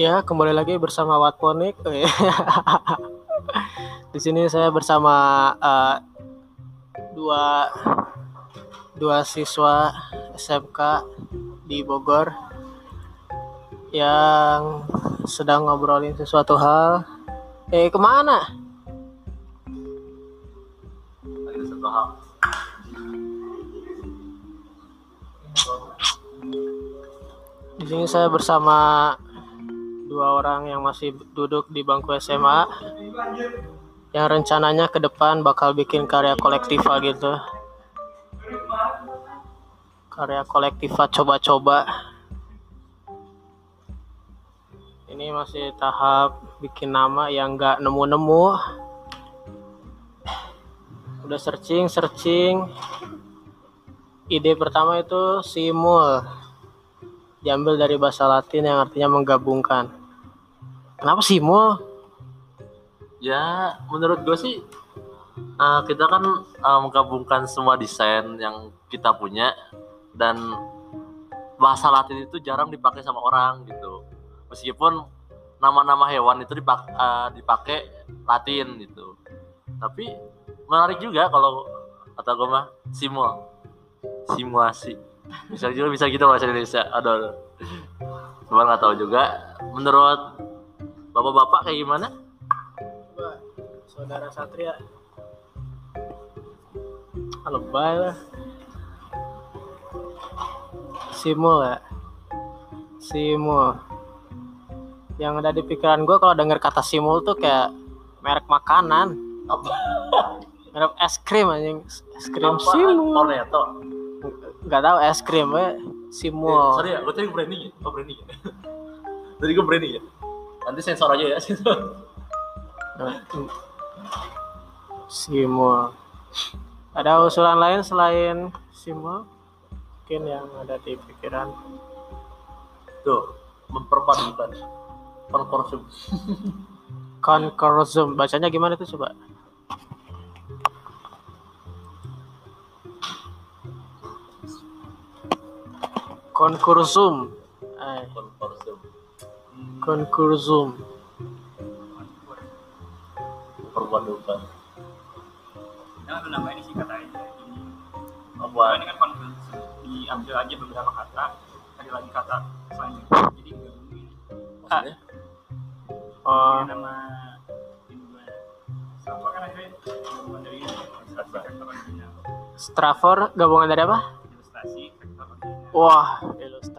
Ya, kembali lagi bersama Watponik. Di sini saya bersama uh, dua dua siswa SMK di Bogor yang sedang ngobrolin sesuatu hal. Eh, ke mana? Lagi satu hal. Di sini saya bersama dua orang yang masih duduk di bangku SMA yang rencananya ke depan bakal bikin karya kolektiva gitu. Karya kolektiva coba-coba. Ini masih tahap bikin nama yang nggak nemu-nemu. Udah searching, searching. Ide pertama itu simul diambil dari bahasa Latin yang artinya menggabungkan. Kenapa simul? Ya, menurut gue sih uh, kita kan uh, menggabungkan semua desain yang kita punya dan bahasa Latin itu jarang dipakai sama orang gitu. Meskipun nama-nama hewan itu dipakai, uh, dipakai Latin gitu. Tapi menarik juga kalau kata gue mah simul, simulasi. Bisa juga bisa gitu bahasa Indonesia. Aduh, aduh. Cuma nggak tahu juga. Menurut bapak-bapak kayak gimana? Coba saudara Satria. Lebay lah. Simul ya. Simul. Yang ada di pikiran gue kalau denger kata simul tuh kayak merek makanan. Apa? Merek es krim anjing. Es krim Apa? simul. Cornetto. Gak tahu es krim. Eh, Simul. sorry ya, gue tadi branding ya. Oh branding ya. tadi gue branding ya. Nanti sensor aja ya. Simul. Ada usulan lain selain Simul? Mungkin yang ada di pikiran. Tuh, memperpadukan. Konsorsum. Concorsum. Bacanya gimana tuh coba? Konkursum. Eh, Konsorsum. konkursum. Memperpadukan. Jangan nama ini singkat aja. Ini, Apa? ini kan konflik diambil aja beberapa kata, cari lagi kata selanjutnya. Jadi gabungin. Maksudnya? Oh, nama kan. Strafor gabungan dari apa? Ilustrasi vektor. Wah,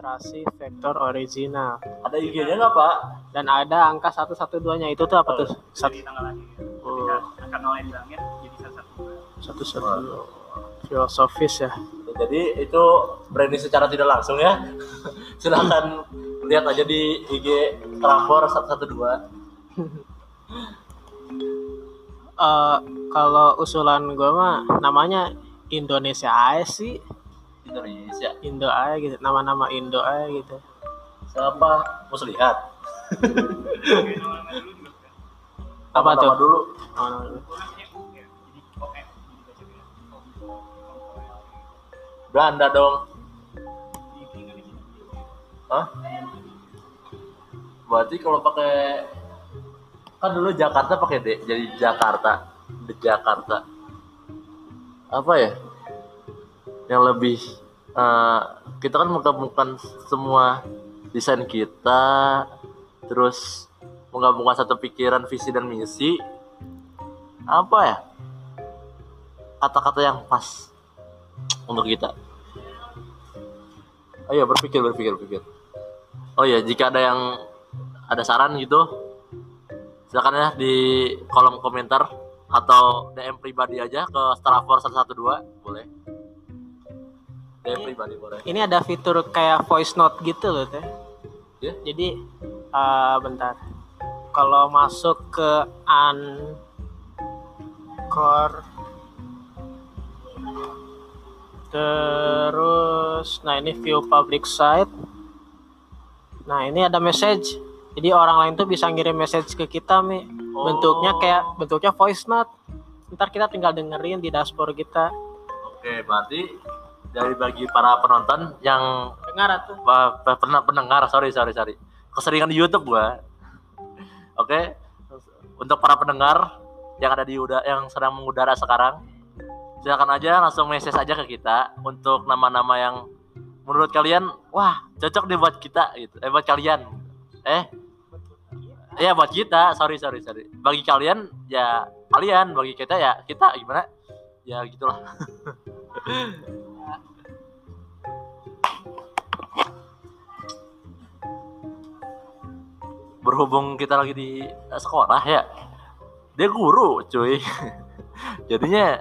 ilustrasi vektor original. Ada IG-nya nggak, Pak? Dan ada angka 112-nya itu tuh apa tuh? Satu tanggal lahir. Oh. Ketika angka nolnya dilangit jadi satu satu. satu satu filosofis ya. Jadi itu branding secara tidak langsung ya. Silahkan lihat aja di IG Trafor 112. Eh kalau usulan gue mah namanya Indonesia aja sih Indonesia. Indo aja gitu nama-nama Indo aja gitu Siapa? Mau lihat? Apa tuh? dulu. Jadi baca Belanda dong. Hah? Berarti kalau pakai kan dulu Jakarta pakai D, jadi Jakarta, The Jakarta. Apa ya? Yang lebih eh, kita kan menggabungkan semua desain kita, terus menggabungkan satu pikiran, visi dan misi. Apa ya? Kata-kata yang pas untuk kita. Ayo berpikir, berpikir, berpikir. Oh ya, jika ada yang ada saran gitu, silakan ya di kolom komentar atau DM pribadi aja ke Strafor 112 boleh. DM pribadi boleh. Ini ada fitur kayak voice note gitu loh teh. Ya. Jadi eh bentar. Kalau masuk ke Anchor Terus, nah ini view public site. Nah ini ada message. Jadi orang lain tuh bisa ngirim message ke kita, mi. Bentuknya kayak bentuknya voice note. Ntar kita tinggal dengerin di dashboard kita. Oke, berarti dari bagi para penonton yang Dengar tuh. pa- pa- pernah pendengar, sorry sorry sorry, keseringan di YouTube gua. Oke. Untuk para pendengar yang ada di udah yang sedang mengudara sekarang, silakan aja langsung message aja ke kita untuk nama-nama yang menurut kalian wah cocok deh buat kita gitu. Eh buat kalian. Eh ya buat kita, sorry sorry sorry. Bagi kalian ya kalian, bagi kita ya kita gimana? Ya gitulah. berhubung kita lagi di sekolah ya dia guru cuy. Jadinya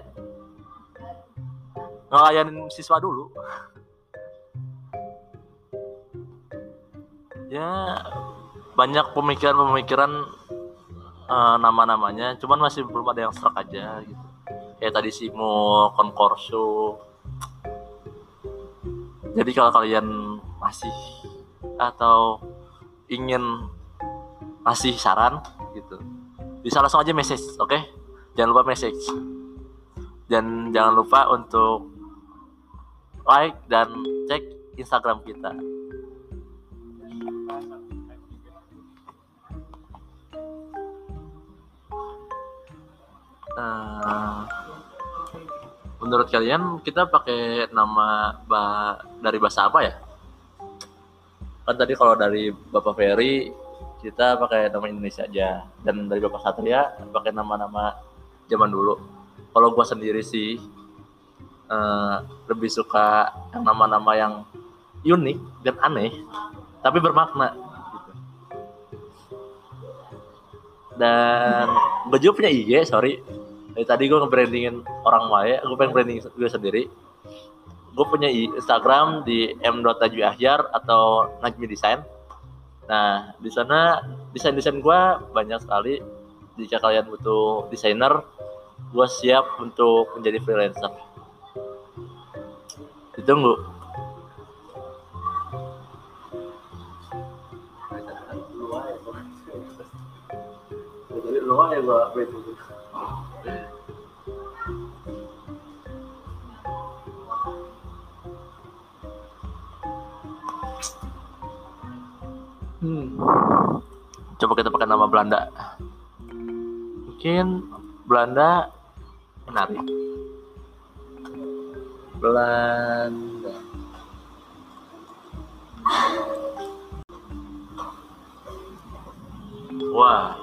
ngelayanin siswa dulu. Ya banyak pemikiran-pemikiran eh, nama-namanya cuman masih belum ada yang serak aja gitu. Kayak tadi Simo Konkorso jadi kalau kalian masih atau ingin ngasih saran gitu bisa langsung aja message oke? Jangan lupa message. Dan jangan lupa untuk like dan cek Instagram kita. Eh, menurut kalian kita pakai nama ba dari bahasa apa ya? Kan tadi kalau dari Bapak Ferry kita pakai nama Indonesia aja. Dan dari Bapak Satria pakai nama-nama zaman dulu. Kalau gua sendiri sih eh, lebih suka nama-nama yang unik dan aneh tapi bermakna gitu. dan gue juga punya IG sorry dari tadi gue nge-brandingin orang lain gue pengen branding gue sendiri gue punya Instagram di m.najwiahyar atau Najmi Design Nah, di sana desain-desain gua banyak sekali. Jika kalian butuh desainer, gua siap untuk menjadi freelancer. Ditunggu. Lu aja gua Hmm. Coba kita pakai nama Belanda. Mungkin Belanda menarik. Belanda. Wah.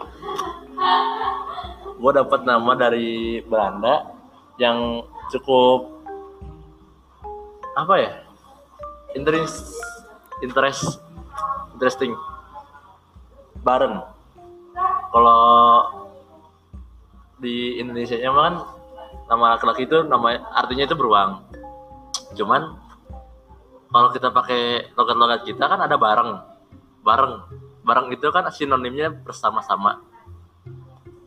Gue dapat nama dari Belanda yang cukup apa ya? Interest interest interesting. Baren. Kalau di Indonesia nya kan nama laki-laki itu nama artinya itu beruang. Cuman kalau kita pakai logat-logat kita kan ada bareng. Bareng. Bareng itu kan sinonimnya bersama-sama.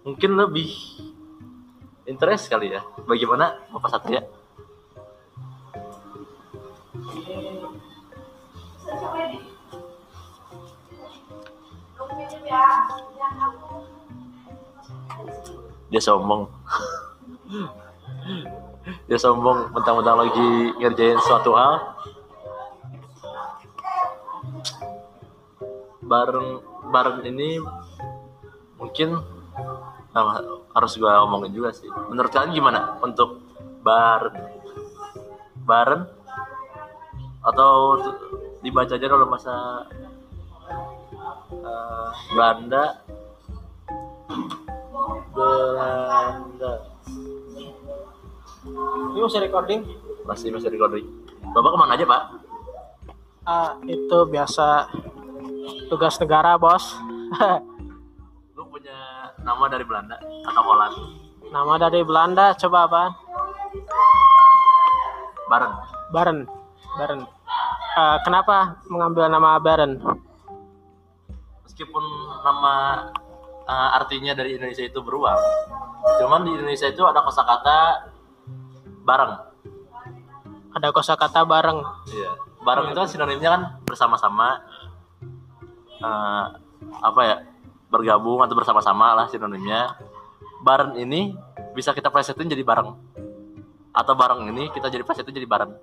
Mungkin lebih interest kali ya. Bagaimana Bapak Satria? Dia sombong. Dia sombong mentang-mentang lagi ngerjain suatu hal. Bareng bareng ini mungkin nah, harus gua omongin juga sih. Menurut kalian gimana untuk bareng? Bareng atau t- dibaca aja dalam eh, Belanda Belanda Ini masih recording? masih masih recording bapak ke mana aja pak Ah, itu biasa tugas negara, Bos. lu punya nama dari Belanda atau Holland Nama dari Belanda coba apa? Baren Baren. Baren. Ah, kenapa mengambil nama Baren? Meskipun nama eh, artinya dari Indonesia itu beruang cuman di Indonesia itu ada kosakata bareng Ada kosakata bareng. Iya. Bareng itu kan sinonimnya kan bersama-sama eh, apa ya? bergabung atau bersama-sama lah sinonimnya. Bareng ini bisa kita plesetin jadi bareng. Atau bareng ini kita jadi plesetin jadi bareng.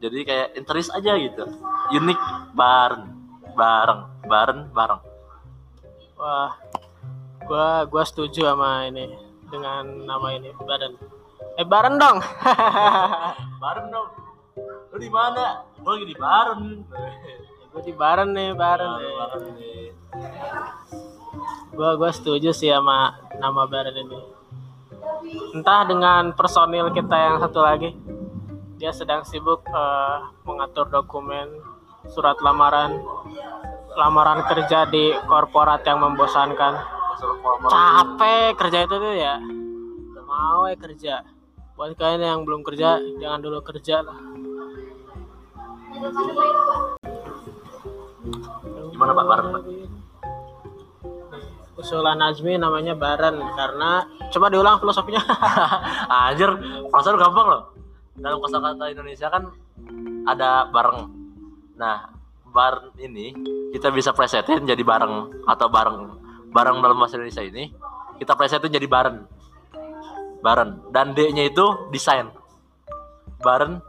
Jadi kayak interest aja gitu. Unik bareng. Bareng bareng bareng Wah, gua gua setuju sama ini dengan nama ini Baran. Eh Baran dong. bareng dong lu di mana gue lagi di bareng gue di nih. Bareng, nih. bareng nih. Gua gua setuju sih sama nama Baran ini. Entah dengan personil kita yang satu lagi, dia sedang sibuk eh, mengatur dokumen surat lamaran lamaran kerja di korporat yang membosankan. Capek kerja itu tuh ya Gak mau ya kerja buat kalian yang belum kerja jangan dulu kerja lah Gimana, Pak? Bareng, Pak? usulan Azmi namanya Baran karena coba diulang filosofinya Anjir, perasaan gampang loh. Dalam kosakata Indonesia kan ada bareng. Nah, bareng ini kita bisa presetin jadi bareng atau bareng. Bareng dalam bahasa Indonesia ini kita presetin jadi bareng. Bareng. Dan D-nya itu desain. Bareng.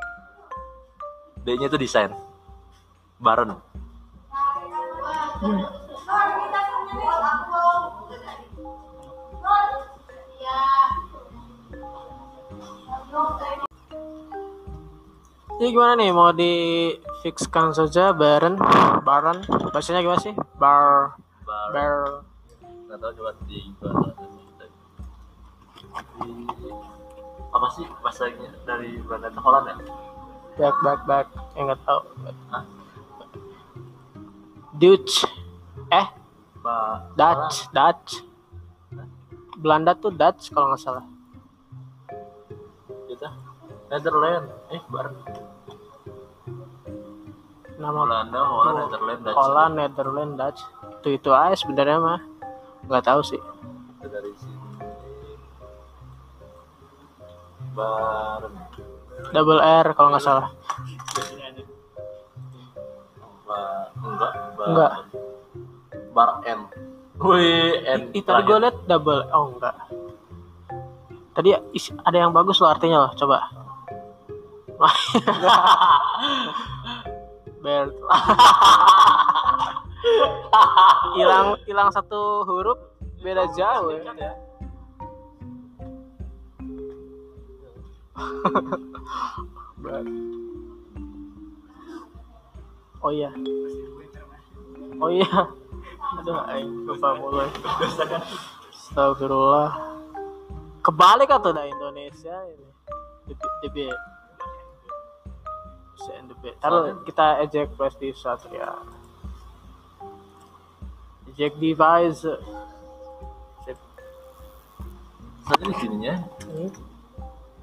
D-nya itu desain. Bareng. Jadi gimana nih? Mau di fixkan saja Baran Baran bahasanya gimana sih? Bar bar. Nggak tahu coba di apa sih bahasanya? Dari Belanda ke Holland ya? back back back. Yang nggak tahu. Hah? Dutch. Eh? Ba Dutch Dutch. Belanda tuh Dutch kalau nggak salah. Kita Netherlands. Eh bareng nama Belanda Holland Netherlands Dutch. Holland Netherlands Dutch. Itu itu aja sebenarnya mah. Nggak tahu sih. Itu dari sini. Bareng double R kalau nggak salah. Ba enggak ba Enggak. bar N. Wih, N Ih, tadi gue liat double oh enggak. Tadi ada yang bagus loh artinya loh coba Bert. Hilang hilang satu huruf beda jauh ya. Oh iya. Oh iya. Aduh aing lupa mulu. Astagfirullah. Kebalik atau dah Indonesia ini? DB DB CNDB taruh kita eject flash Satria. Eject device. Sip. Tadi di sininya ini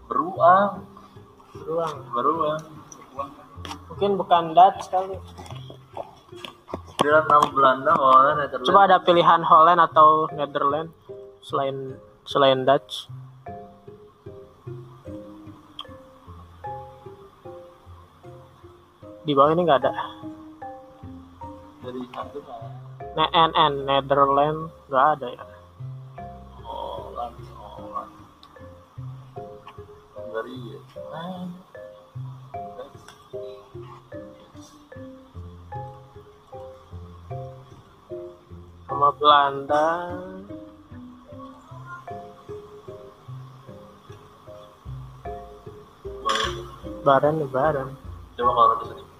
beruang. Beruang. Beruang. Mungkin bukan Dutch kali dia nama Belanda Holland Netherlands. Coba ada pilihan Holland atau Netherlands selain selain Dutch di bawah ini nggak ada. Dari satu kan Ne N N Netherlands nggak ada ya? Holland Holland. Dari ah, sama Belanda. Baran Baran. Coba kalau di sini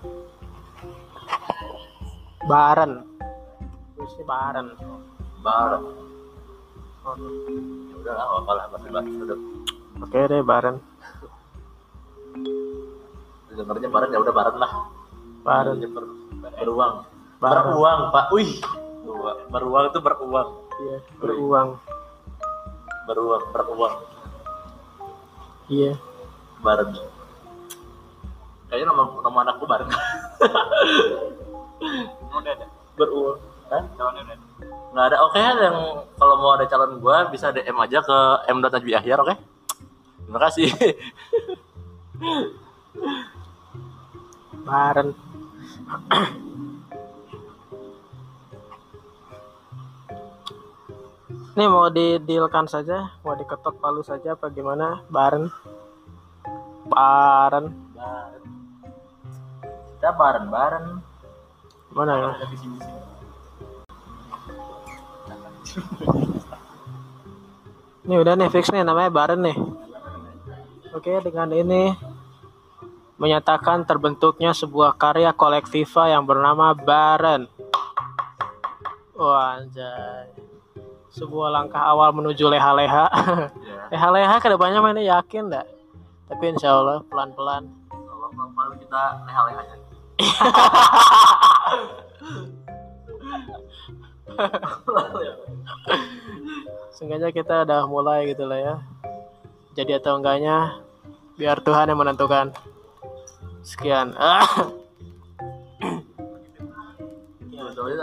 Baran. Terusnya Baran. Bareng Oh, ya udah lah apa lah masih bahas udah Oke deh Baran. Dengarnya bareng ya udah bareng lah. Baran. Ber, beruang. Bareng. beruang pak. Wih. Beruang. itu beruang. Iya beruang. Beruang beruang. Iya. Bareng kayaknya nama nama anakku bareng Hah? calonnya udah ada nggak ada oke yang kalau mau ada calon gua bisa DM aja ke m Najwi Ahyar oke terima kasih Baran Ini mau didealkan saja, mau diketok palu saja apa gimana? Baran. Baran. bareng kita bareng Mana ya? Ada di sini sini. Ini udah nih fix nih namanya Baren nih. Oke, dengan ini menyatakan terbentuknya sebuah karya kolektiva yang bernama Baren. Wah, anjay. Sebuah langkah awal menuju leha-leha. Ya. leha-leha ke depannya mainnya yakin dah. Tapi insya Allah pelan-pelan. Kalau kalau kita leha-leha. Seenggaknya kita udah mulai gitu lah ya. Jadi atau enggaknya biar Tuhan yang menentukan. Sekian. Ah. Betul,